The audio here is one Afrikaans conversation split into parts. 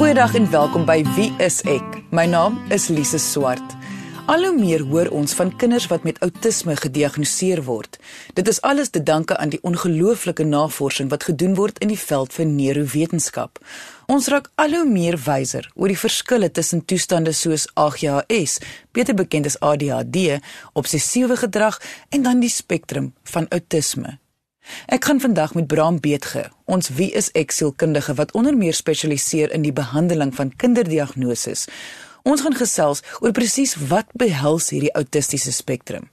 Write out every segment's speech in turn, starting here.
Goeiedag en welkom by Wie is ek? My naam is Lise Swart. Al hoe meer hoor ons van kinders wat met outisme gediagnoseer word. Dit is alles te danke aan die ongelooflike navorsing wat gedoen word in die veld van neurowetenskap. Ons raak al hoe meer wyser oor die verskille tussen toestande soos ADHS, beter bekend as ADHD, obsessiewe gedrag en dan die spektrum van outisme. Ek gaan vandag met Bram Beetge, ons wie is ek sielkundige wat onder meer spesialiseer in die behandeling van kinderdiagnoses. Ons gaan gesels oor presies wat behels hierdie autistiese spektrum.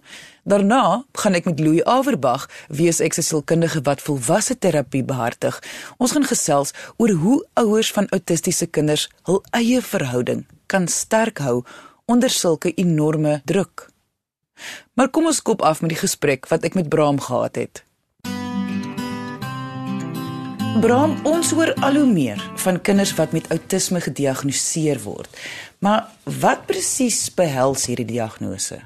Daarna gaan ek met Louis Averbag, wie is ek sielkundige wat volwasse terapie behartig. Ons gaan gesels oor hoe ouers van autistiese kinders hul eie verhouding kan sterk hou onder sulke enorme druk. Maar kom ons kop af met die gesprek wat ek met Bram gehad het. Bram, ons hoor al hoe meer van kinders wat met outisme gediagnoseer word. Maar wat presies behels hierdie diagnose?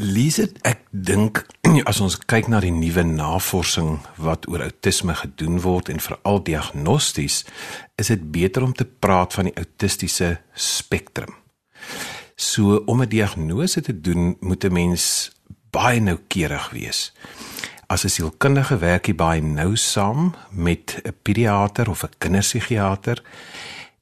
Lise, ek dink as ons kyk na die nuwe navorsing wat oor outisme gedoen word en veral diagnosties, is dit beter om te praat van die autistiese spektrum. So om 'n diagnose te doen, moet 'n mens baie noukeurig wees as 'n sielkundige werk hy baie nou saam met 'n pediater of 'n kinderpsigiater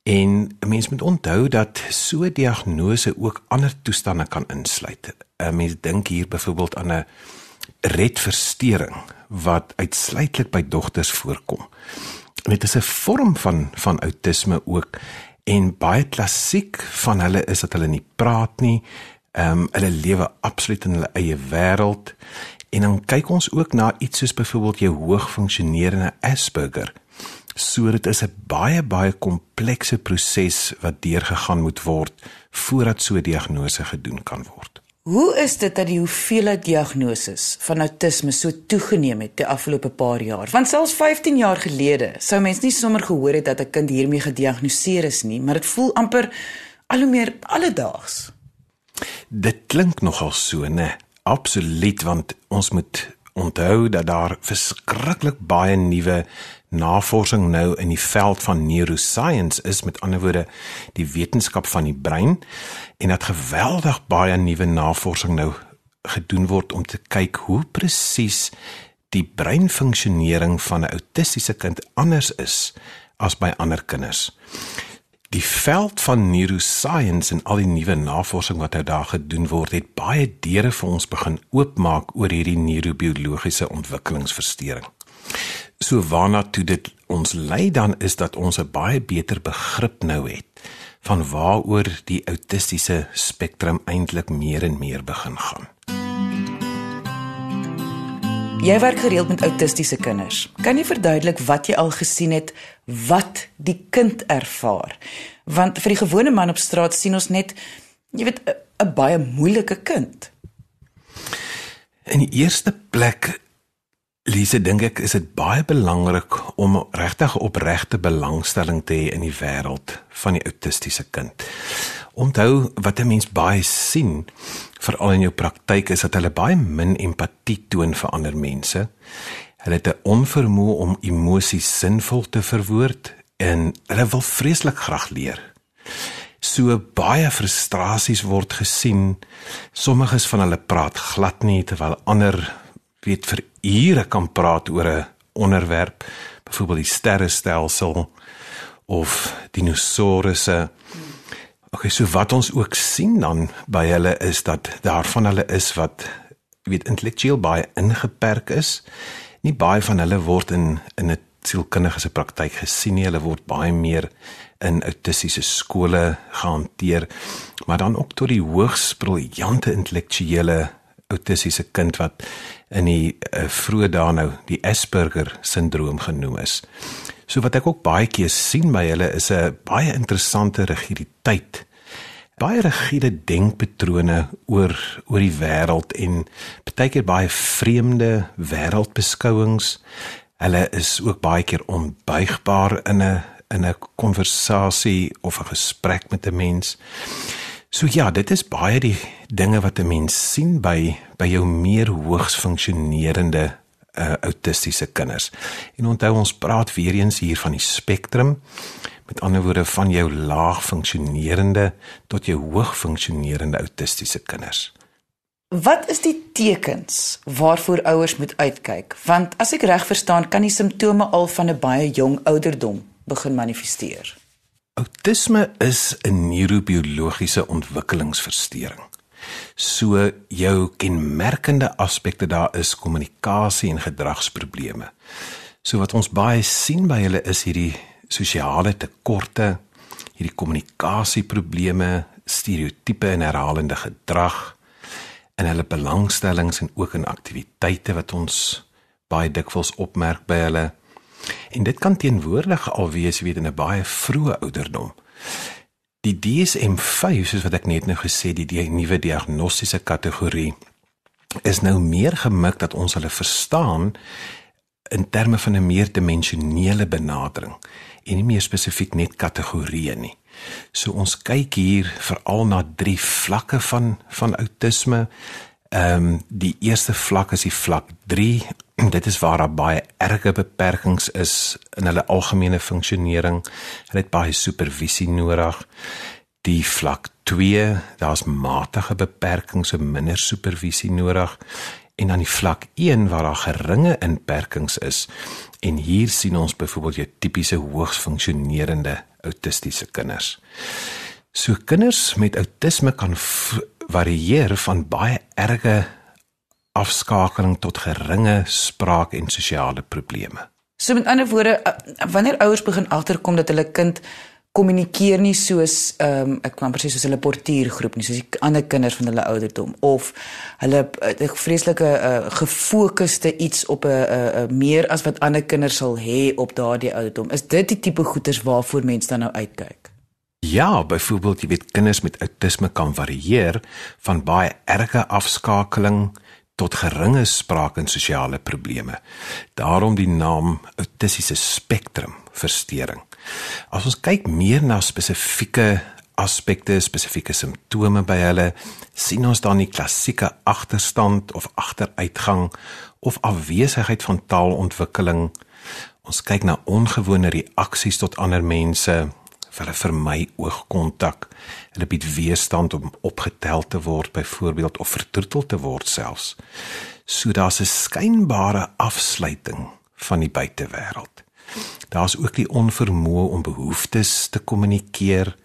en 'n mens moet onthou dat so 'n diagnose ook ander toestande kan insluit. 'n Mens dink hier byvoorbeeld aan 'n redversteuring wat uitsluitlik by dogters voorkom. Dit is 'n vorm van van outisme ook en baie klassiek van hulle is dat hulle nie praat nie. Ehm um, hulle lewe absoluut in hulle eie wêreld En dan kyk ons ook na iets soos byvoorbeeld jou hoogfunksionerende Asperger. So dit is 'n baie baie komplekse proses wat deurgegaan moet word voordat so 'n diagnose gedoen kan word. Hoe is dit dat die hoeveelheid diagnoses van outisme so toegeneem het die afgelope paar jaar? Want selfs 15 jaar gelede sou mens nie sommer gehoor het dat 'n kind hiermee gediagnoseer is nie, maar dit voel amper al hoe meer alledaags. Dit klink nogal so, né? Absoluut want ons moet onthou dat daar verskriklik baie nuwe navorsing nou in die veld van neuroscience is. Met ander woorde die wetenskap van die brein. En dat geweldig baie nuwe navorsing nou gedoen word om te kyk hoe presies die breinfunksionering van 'n autistiese kind anders is as by ander kinders die veld van neuroscience en al die nuwe navorsing wat nou daar gedoen word, het baie deure vir ons begin oopmaak oor hierdie neurobiologiese ontwikkelingsversteuring. So waarna toe dit ons lei dan is dat ons 'n baie beter begrip nou het van waaroor die autistiese spektrum eintlik meer en meer begin gaan. Jy werk gereeld met autistiese kinders. Kan jy verduidelik wat jy al gesien het wat die kind ervaar? Want vir die gewone man op straat sien ons net jy weet 'n baie moeilike kind. In die eerste plek Lise dink ek is dit baie belangrik om regtig opregte belangstelling te hê in die wêreld van die autistiese kind. Onthou wat 'n mens baie sien veral in jou praktyk is dat hulle baie min empatie toon vir ander mense. Hulle het 'n onvermoë om emosies sinvol te verwoord en hulle wil vreeslik graag leer. So baie frustrasies word gesien. Sommiges van hulle praat glad nie terwyl ander weet vir ure kan praat oor 'n onderwerp, byvoorbeeld die sterrestelsel of dinosourusse. Okay, so wat ons ook sien dan by hulle is dat daarvan hulle is wat weet intellektueel baie ingeperk is. Nie baie van hulle word in in 'n sielkundige se praktyk gesien nie. Hulle word baie meer in autistiese skole gehanteer, maar dan ook tot die hoogs briljante intellektuele autistiese kind wat in die uh, vroeë dae nou die Asperger sindroom genoem is. So wat ek ook baie keer sien by hulle is 'n baie interessante rigiditeit. Baie rigiede denkpatrone oor oor die wêreld en baie keer baie vreemde wêreldbeskouings. Hulle is ook baie keer onbuigbaar in 'n in 'n konversasie of 'n gesprek met 'n mens. So ja, dit is baie die dinge wat 'n mens sien by by jou meer hoogs funksionerende uh, autistiese kinders. En onthou ons praat weer eens hier van die spektrum. Met ander woorde van jou laag funksionerende tot jou hoog funksionerende autistiese kinders. Wat is die tekens waarvoor ouers moet uitkyk? Want as ek reg verstaan, kan die simptome al van 'n baie jong ouderdom begin manifesteer. Autisme is 'n neurobiologiese ontwikkelingsversteuring. So jou kenmerkende aspekte daar is kommunikasie en gedragsprobleme. So wat ons baie sien by hulle is hierdie sosiale tekorte, hierdie kommunikasieprobleme, stereotipe en herhalende gedrag in hulle belangstellings en ook in aktiwiteite wat ons baie dikwels opmerk by hulle. En dit kan teenwoordig al wees weet in 'n baie vroeë ouderdom. Die DSM-5 soos wat ek net nou gesê die, die nuwe diagnostiese kategorie is nou meer gemik dat ons hulle verstaan in terme van 'n meer dimensionele benadering en nie meer spesifiek net kategorieë nie. So ons kyk hier veral na drie vlakke van van outisme. Ehm um, die eerste vlak is die vlak 3. Dit is waar daar baie erge beperkings is in hulle algemene funksionering. Hulle het baie supervisie nodig. Die vlak 2, daar's matige beperkings en minder supervisie nodig en dan die vlak 1 waar daar geringe inperkings is en hier sien ons byvoorbeeld jou tipiese hoogs funksionerende autistiese kinders. So kinders met outisme kan varieer van baie erge afskakeling tot geringe spraak en sosiale probleme. So met ander woorde, wanneer ouers begin agterkom dat hulle kind kommunikeer nie soos ehm um, ek kan presies soos hulle portuïergroep nie soos die ander kinders van hulle ouderdom of hulle 'n vreeslike uh, gefokusde iets op 'n uh, uh, meer as wat ander kinders sal hê op daardie ouderdom is dit die tipe goeters waarvoor mense dan nou uitkyk Ja, byvoorbeeld jy weet kinders met outisme kan varieer van baie erge afskakeling tot geringe spraak en sosiale probleme. Daarom die naam autistiese spektrum verstoring. As ons kyk meer na spesifieke aspekte, spesifieke simptome by hulle, sien ons dan die klassieke agterstand of agteruitgang of afwesigheid van taalontwikkeling. Ons kyk na ongewone reaksies tot ander mense, hulle vermy oogkontak, hulle bied weerstand om opgetel te word byvoorbeeld of vertroetel te word selfs. So daar's 'n skynbare afsluiting van die buitewêreld. Daar's ook die onvermoë om behoeftes te kommunikeer,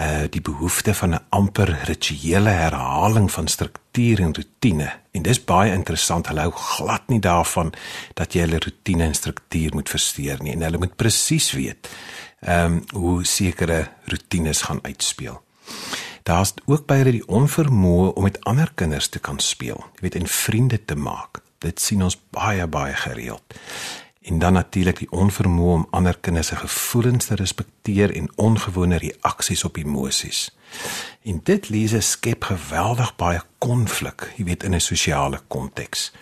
uh die behoefte van 'n amper rituele herhaling van struktuur en rotine. En dis baie interessant. Hulle hou glad nie daarvan dat jy hulle rotine en struktuur moet versteur nie en hulle moet presies weet ehm um, hoe sekere rotines gaan uitspeel. Daar's ook hulle die onvermoë om met ander kinders te kan speel, jy weet en vriende te maak. Dit sien ons baie baie gereeld en dan natuurlik die onvermoë om ander kinders se gevoelens te respekteer en ongewone reaksies op emosies. En dit lees skep geweldig baie konflik, jy weet in 'n sosiale konteks.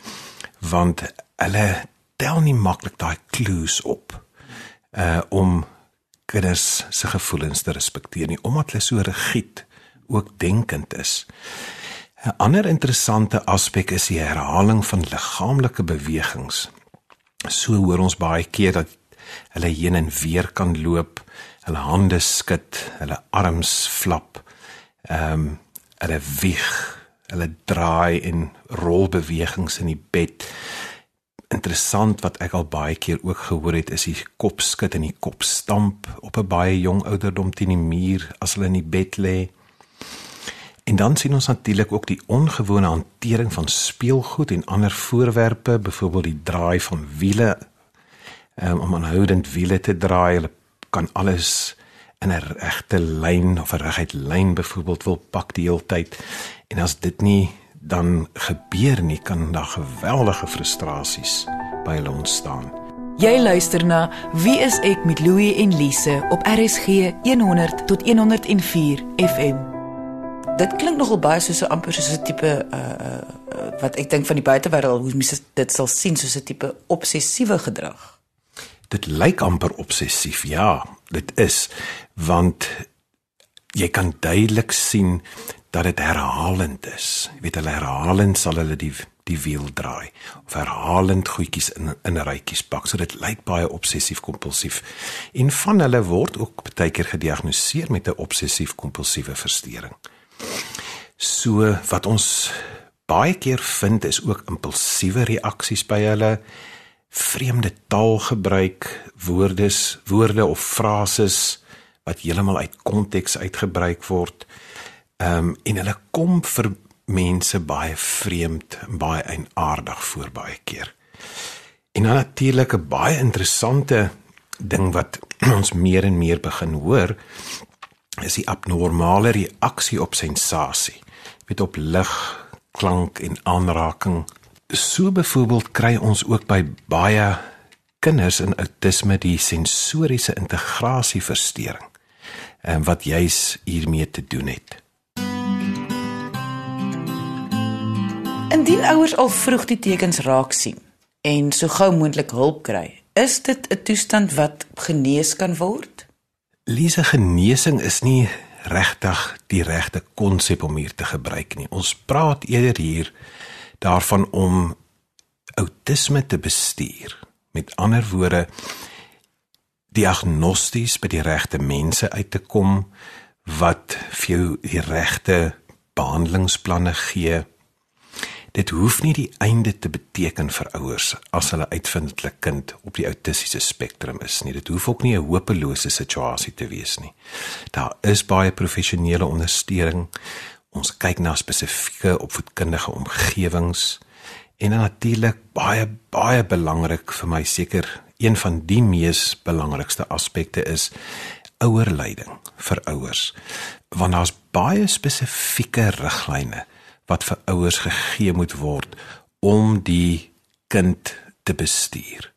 Want hulle tel nie maklik daai clues op uh om kinders se gevoelens te respekteer nie omdat hulle so rigied ook denkend is. 'n Ander interessante aspek is die herhaling van liggaamlike bewegings So hoor ons baie keer dat hulle heen en weer kan loop, hulle hande skud, hulle arms flap. Ehm um, hulle wieg, hulle draai en rol bewegings in die bed. Interessant wat ek al baie keer ook gehoor het is die kop skud en die kop stamp op 'n baie jong ouderdom teen die muur as hulle in die bed lê. En dan sien ons natuurlik ook die ongewone hantering van speelgoed en ander voorwerpe, byvoorbeeld die draai van wiele um, om aanhoudend wiele te draai. Hulle kan alles in 'n regte lyn of 'n reguit lyn byvoorbeeld wil pak die hele tyd. En as dit nie dan gebeur nie, kan daar geweldige frustrasies by hulle ontstaan. Jy luister na Wie is ek met Louie en Lise op RSG 100 tot 104 FM dit klink nogal baie soos 'n amper soos 'n tipe uh uh wat ek dink van die buitewêreld hoe mense dit sal sien soos 'n tipe obsessiewe gedrag. Dit lyk amper obsessief, ja, dit is want jy kan duidelik sien dat dit herhalend is. Jy weet hulle herhalend sal hulle die die wiel draai of herhalend goedjies in in 'n rytjies pak. So dit lyk baie obsessief kompulsief. En van hulle word ook baie keer gediagnoseer met 'n obsessief kompulsiewe verstoring. So wat ons baie keer vind is ook impulsiewe reaksies by hulle vreemde taalgebruik, woordes, woorde of frases wat heeltemal uit konteks uitgebruik word. Ehm um, en hulle kom vir mense baie vreemd baie eienaardig voor baie keer. En dan natuurlik 'n baie interessante ding wat ons meer en meer begin hoor is die abnormale reaksie op sensasie. Met op lig, klank en aanraking. So byvoorbeeld kry ons ook by baie kinders in outisme die sensoriese integrasieversteuring en wat juis hiermee te doen het. Indien ouers al vroeg die tekens raak sien en so gou moontlik hulp kry, is dit 'n toestand wat genees kan word? Lise genesing is nie regtig die regte konsep om hier te gebruik nie. Ons praat eerder hier daarvan om outisme te bestuur. Met ander woorde diagnosties by die regte mense uit te kom wat vir jou die regte behandelingsplanne gee. Dit hoef nie die einde te beteken vir ouers as hulle uitvind dat hulle kind op die autistiese spektrum is nie. Dit hoef ook nie 'n hopelose situasie te wees nie. Daar is baie professionele ondersteuning. Ons kyk na spesifieke opvoedkundige omgewings en natuurlik baie baie belangrik vir my seker een van die mees belangrikste aspekte is ouerleiding vir ouers. Want daar's baie spesifieke riglyne wat vir ouers gegee moet word om die kind te bestuur.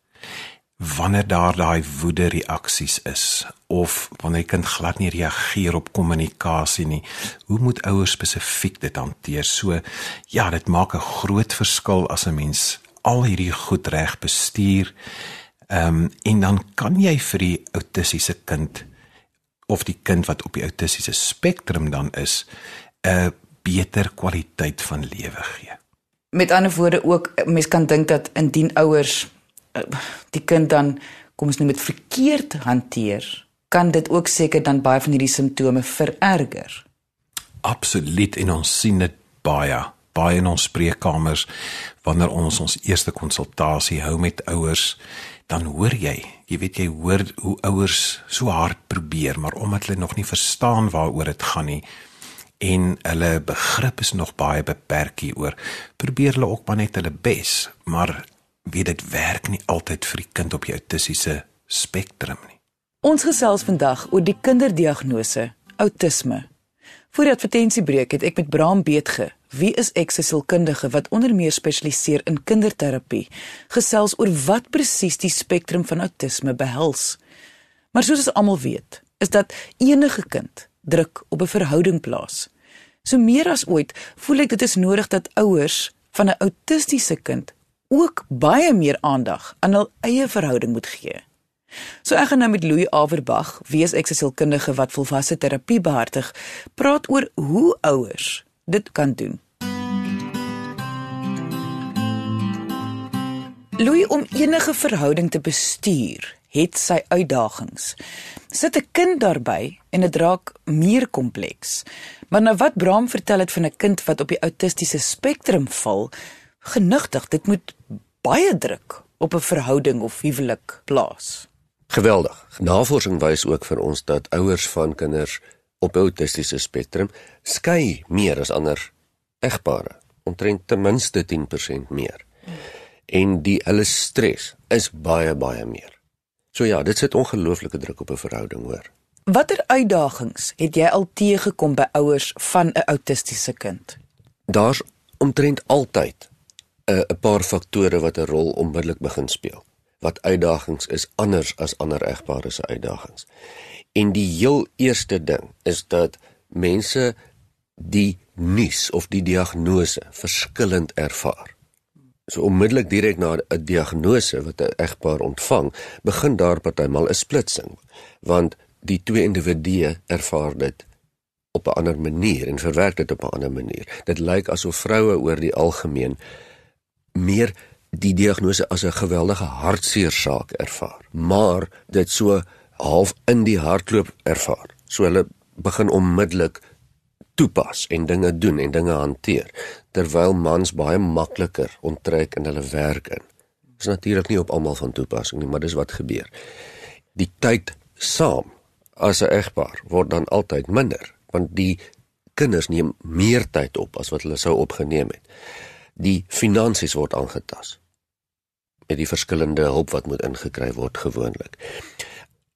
Wanneer daar daai woede reaksies is of wanneer 'n kind glad nie reageer op kommunikasie nie, hoe moet ouers spesifiek dit hanteer? So ja, dit maak 'n groot verskil as 'n mens al hierdie goed reg bestuur Ehm um, en dan kan jy vir die autistiese kind of die kind wat op die autistiese spektrum dan is 'n beter kwaliteit van lewe gee. Met ander woorde ook mense kan dink dat indien ouers eh, die kind dan kom ons nou met verkeerd hanteer, kan dit ook seker dan baie van hierdie simptome vererger. Absoluut en ons sien dit baie baie in ons spreekkamers wanneer ons ons eerste konsultasie hou met ouers dan hoor jy, jy weet jy hoor hoe ouers so hard probeer, maar omdat hulle nog nie verstaan waaroor dit gaan nie en hulle begrip is nog baie beperk hieroor, probeer hulle ook maar net hulle bes, maar weet dit werk nie altyd vir die kind op die autistiese spektrum nie. Ons gesels vandag oor die kinderdiagnose autisme. Voor die advertensiebreek het ek met Bram Beetge Wie is ek se sielkundige wat onder meer spesialiseer in kinderterapie? Gesels oor wat presies die spektrum van outisme behels. Maar soos ons almal weet, is dat enige kind druk op 'n verhouding plaas. So meer as ooit voel ek dit is nodig dat ouers van 'n autistiese kind ook baie meer aandag aan hul eie verhouding moet gee. So ek gaan nou met Louis Averbag, wie is ek se sielkundige wat volwasse terapie behartig, praat oor hoe ouers dit kan doen. Louis om enige verhouding te bestuur, het sy uitdagings. Sit 'n kind daarbey en dit raak meer kompleks. Maar nou wat Bram vertel het van 'n kind wat op die autistiese spektrum val, genigtig, dit moet baie druk op 'n verhouding of huwelik plaas. Geweldig. Navorsing wys ook vir ons dat ouers van kinders op autistiese spektrum skei meer as ander egpare, omtrent ten minste 10% meer. En die hulle stres is baie baie meer. So ja, dit sit ongelooflike druk op 'n verhouding hoor. Watter uitdagings het jy al teëgekom by ouers van 'n autistiese kind? Daar's omtrent altyd 'n 'n paar faktore wat 'n rol onmiddellik begin speel. Wat uitdagings is anders as ander egpare se uitdagings. En die heel eerste ding is dat mense die nuus of die diagnose verskillend ervaar. So onmiddellik direk na 'n diagnose wat 'n egpaar ontvang, begin daar partymal 'n splitsing, want die twee individue ervaar dit op 'n ander manier en verwerk dit op 'n ander manier. Dit lyk asof vroue oor die algemeen meer die diagnose as 'n geweldige hartseer saak ervaar, maar dit so half in die hartloop ervaar. So hulle begin onmiddellik toepas en dinge doen en dinge hanteer terwyl mans baie makliker onttrek in hulle werk in. Dit is natuurlik nie op almal van toepassing nie, maar dis wat gebeur. Die tyd saam as 'n egpaar word dan altyd minder want die kinders neem meer tyd op as wat hulle sou opgeneem het. Die finansies word aangetas met die verskillende hulp wat moet ingekry word gewoonlik.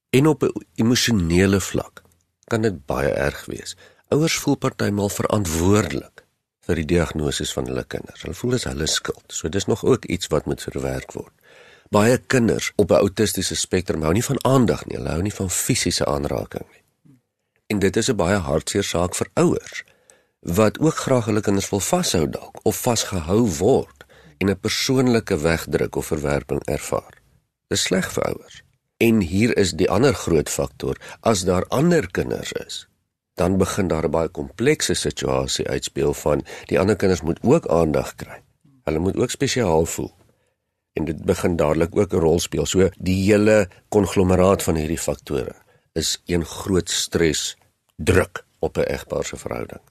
En op 'n emosionele vlak kan dit baie erg wees. Ouers voel partymal verantwoordelik vir die diagnose van hulle kinders. Hulle voel dis hulle skuld. So dis nog ook iets wat moet verwerk word. Baie kinders op 'n autistiese spektrum hou nie van aandag nie. Hulle hou nie van fisiese aanraking nie. En dit is 'n baie hartseer saak vir ouers wat ook graag hulle kinders wil vashou dalk of vasgehou word en 'n persoonlike wegdruk of verwerping ervaar. Dis sleg vir ouers. En hier is die ander groot faktor, as daar ander kinders is, dan begin daar 'n baie komplekse situasie uitspeel van die ander kinders moet ook aandag kry. Hulle moet ook spesiaal voel. En dit begin dadelik ook 'n rol speel. So die hele konglomeraat van hierdie faktore is een groot stres druk op 'n egpaar se verhouding.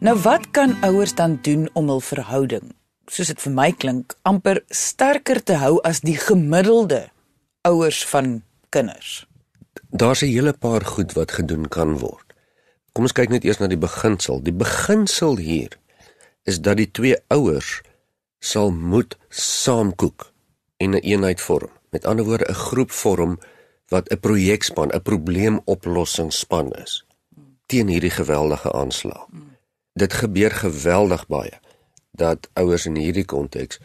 Nou wat kan ouers dan doen om hul verhouding, soos dit vir my klink, amper sterker te hou as die gemiddelde ouers van kinders? Daar's 'n hele paar goed wat gedoen kan word. Kom ons kyk net eers na die beginsel. Die beginsel hier is dat die twee ouers sal moet saamkook en 'n een eenheid vorm. Met ander woorde 'n groep vorm wat 'n projekspan, 'n probleemoplossingsspan is teen hierdie geweldige aanslag. Dit gebeur geweldig baie dat ouers in hierdie konteks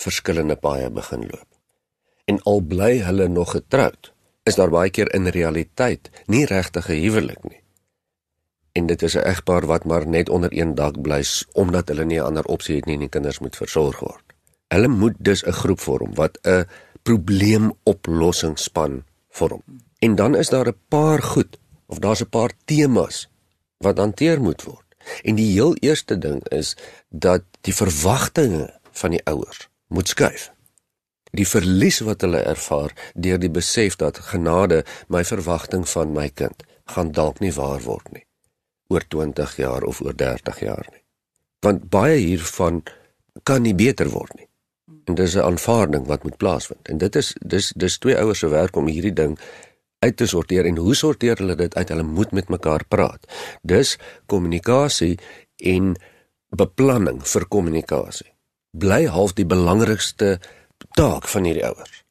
verskillende paaie begin loop. En al bly hulle nog getroud, is daar baie keer in realiteit nie regtig 'n huwelik nie. En dit is 'n egpaar wat maar net onder een dak bly omdat hulle nie 'n ander opsie het nie en die kinders moet versorg word. Hulle moet dus 'n groep vorm wat 'n probleemoplossingsspan vorm. En dan is daar 'n paar goed of daar's 'n paar temas wat hanteer moet word. En die heel eerste ding is dat die verwagtinge van die ouers moet skuif. Die verlies wat hulle ervaar deur die besef dat genade my verwagting van my kind gaan dalk nie waar word nie oor 20 jaar of oor 30 jaar nie. Want baie hiervan kan nie beter word nie. En dis 'n aanvaarding wat moet plaasvind. En dit is dis dis twee ouers se werk om hierdie ding uit te sorteer en hoe sorteer hulle dit uit? Hulle moet met mekaar praat. Dus kommunikasie en beplanning vir kommunikasie bly half die belangrikste taak van hierdie ouers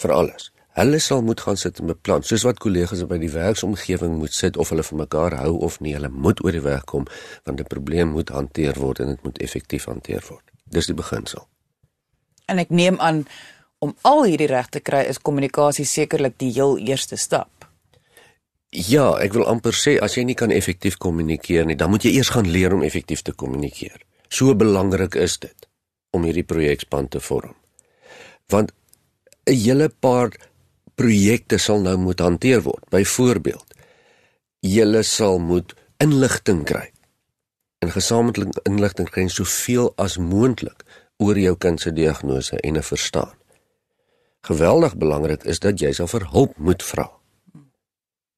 vir alles. Hulle sal moet gaan sit en beplan, soos wat kollegas by die werksomgewing moet sit of hulle vir mekaar hou of nie. Hulle moet oor die weg kom want 'n probleem moet hanteer word en dit moet effektief hanteer word. Dis die beginsel. En ek neem aan om al hierdie reg te kry is kommunikasie sekerlik die heel eerste stap. Ja, ek wil amper sê as jy nie kan effektief kommunikeer nie, dan moet jy eers gaan leer om effektief te kommunikeer. So belangrik is dit om hierdie projekspan te vorm. Want 'n hele paar projekte sal nou moet hanteer word. Byvoorbeeld, julle sal moet inligting kry. En gesamentlike inligting kry soveel as moontlik oor jou kind se diagnose en 'n verstaan geweldig belangrik is dat jy sal vir hulp moet vra.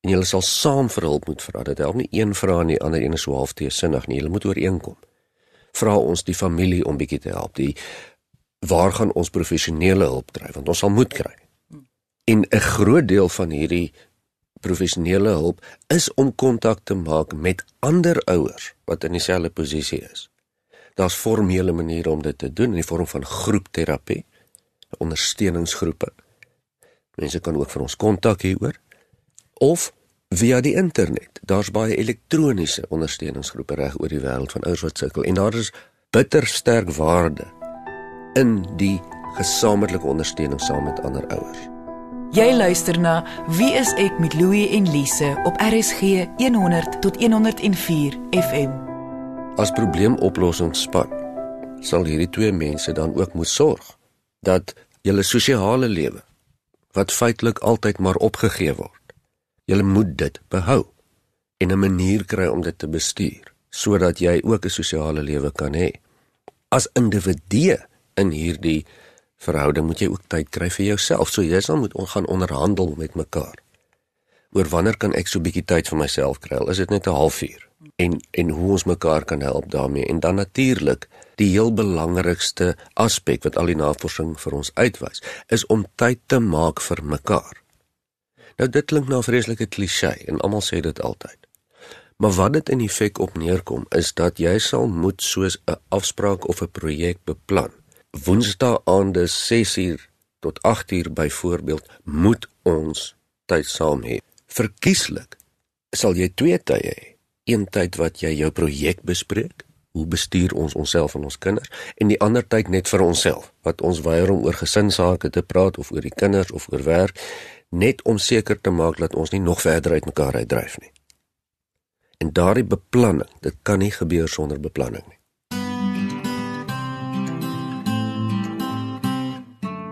En jy sal saam vir hulp moet vra. Dit help nie een vra en die ander een is so half teesinnig nie. Jy moet ooreenkom. Vra ons die familie om bietjie te help. Die waar gaan ons professionele hulp kry want ons sal moet kry. En 'n groot deel van hierdie professionele hulp is om kontak te maak met ander ouers wat in dieselfde posisie is. Daar's formele maniere om dit te doen in die vorm van groepterapie ondersteuningsgroepe. Mense kan ook vir ons kontak hieroor of via die internet. Daar's baie elektroniese ondersteuningsgroepe reg oor die wêreld van ouers wat sukkel en daar is bitter sterk waarde in die gesamentlike ondersteuning saam met ander ouers. Jy luister na Wie is ek met Louie en Lise op RSG 100 tot 104 FM. As probleemoplosingsspan sal hierdie twee mense dan ook moet sorg dat julle sosiale lewe wat feitelik altyd maar opgegee word Jy moet dit behou en 'n manier kry om dit te bestuur sodat jy ook 'n sosiale lewe kan hê. As individu in hierdie verhouding moet jy ook tyd kry vir jouself. So jy sal moet gaan onderhandel met mekaar. Oor wanneer kan ek so 'n bietjie tyd vir myself kry? Is dit net 'n halfuur? En en hoe ons mekaar kan help daarmee. En dan natuurlik, die heel belangrikste aspek wat al die navorsing vir ons uitwys, is om tyd te maak vir mekaar. Nou dit klink na 'n vreeslike klise en almal sê dit altyd. Maar wat dit in effek op neerkom is dat jy sal moet soos 'n afspraak of 'n projek beplan. Woensdae aande 6uur tot 8uur byvoorbeeld moet ons tyd saam hê. Verkieslik sal jy twee tye hê. Een tyd wat jy jou projek bespreek, hoe bestuur ons onsself en ons kinders en die ander tyd net vir onsself wat ons weier om oor gesinsake te praat of oor die kinders of oor werk net om seker te maak dat ons nie nog verder uit mekaar uitdryf nie. En daardie beplanning, dit kan nie gebeur sonder beplanning nie.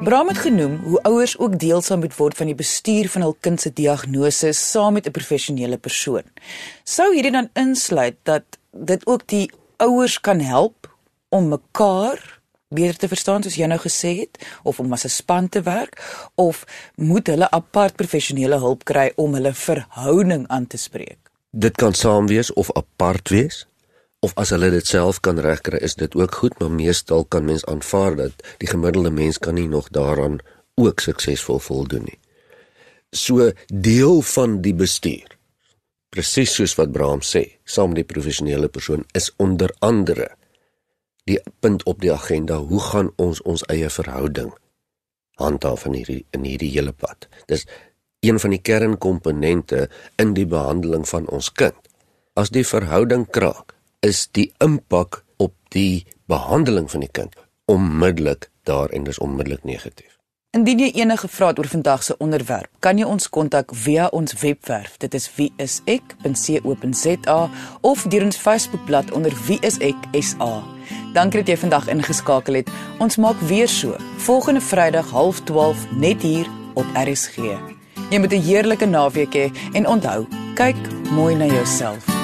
Bram het genoem hoe ouers ook deel sal moet word van die bestuur van hul kind se diagnose saam met 'n professionele persoon. Sou hierdie dan insluit dat dit ook die ouers kan help om mekaar beter te verstaan soos jy nou gesê het of om as 'n span te werk of moet hulle apart professionele hulp kry om hulle verhouding aan te spreek? Dit kan saam wees of apart wees of as hulle dit self kan regkry is dit ook goed maar meestal kan mens aanvaar dat die gemiddelde mens kan nie nog daaraan ook suksesvol voldoen nie. So deel van die bestuur presies soos wat Braam sê, saam met die professionele persoon is onder andere die punt op die agenda, hoe gaan ons ons eie verhouding handhaaf in hierdie in hierdie hele pad. Dis een van die kernkomponente in die behandeling van ons kind. As die verhouding kraak, is die impak op die behandeling van die kind onmiddellik daar en dis onmiddellik negatief. Indien jy enige vrae het oor vandag se onderwerp, kan jy ons kontak via ons webwerf. Dit is wieisek.co.za of deur ons Facebookblad onder wieiseksa. Dankie dat jy vandag ingeskakel het. Ons maak weer so volgende Vrydag 12:30 net hier op RSG. Jy moet 'n heerlike naweek hê en onthou, kyk mooi na jouself.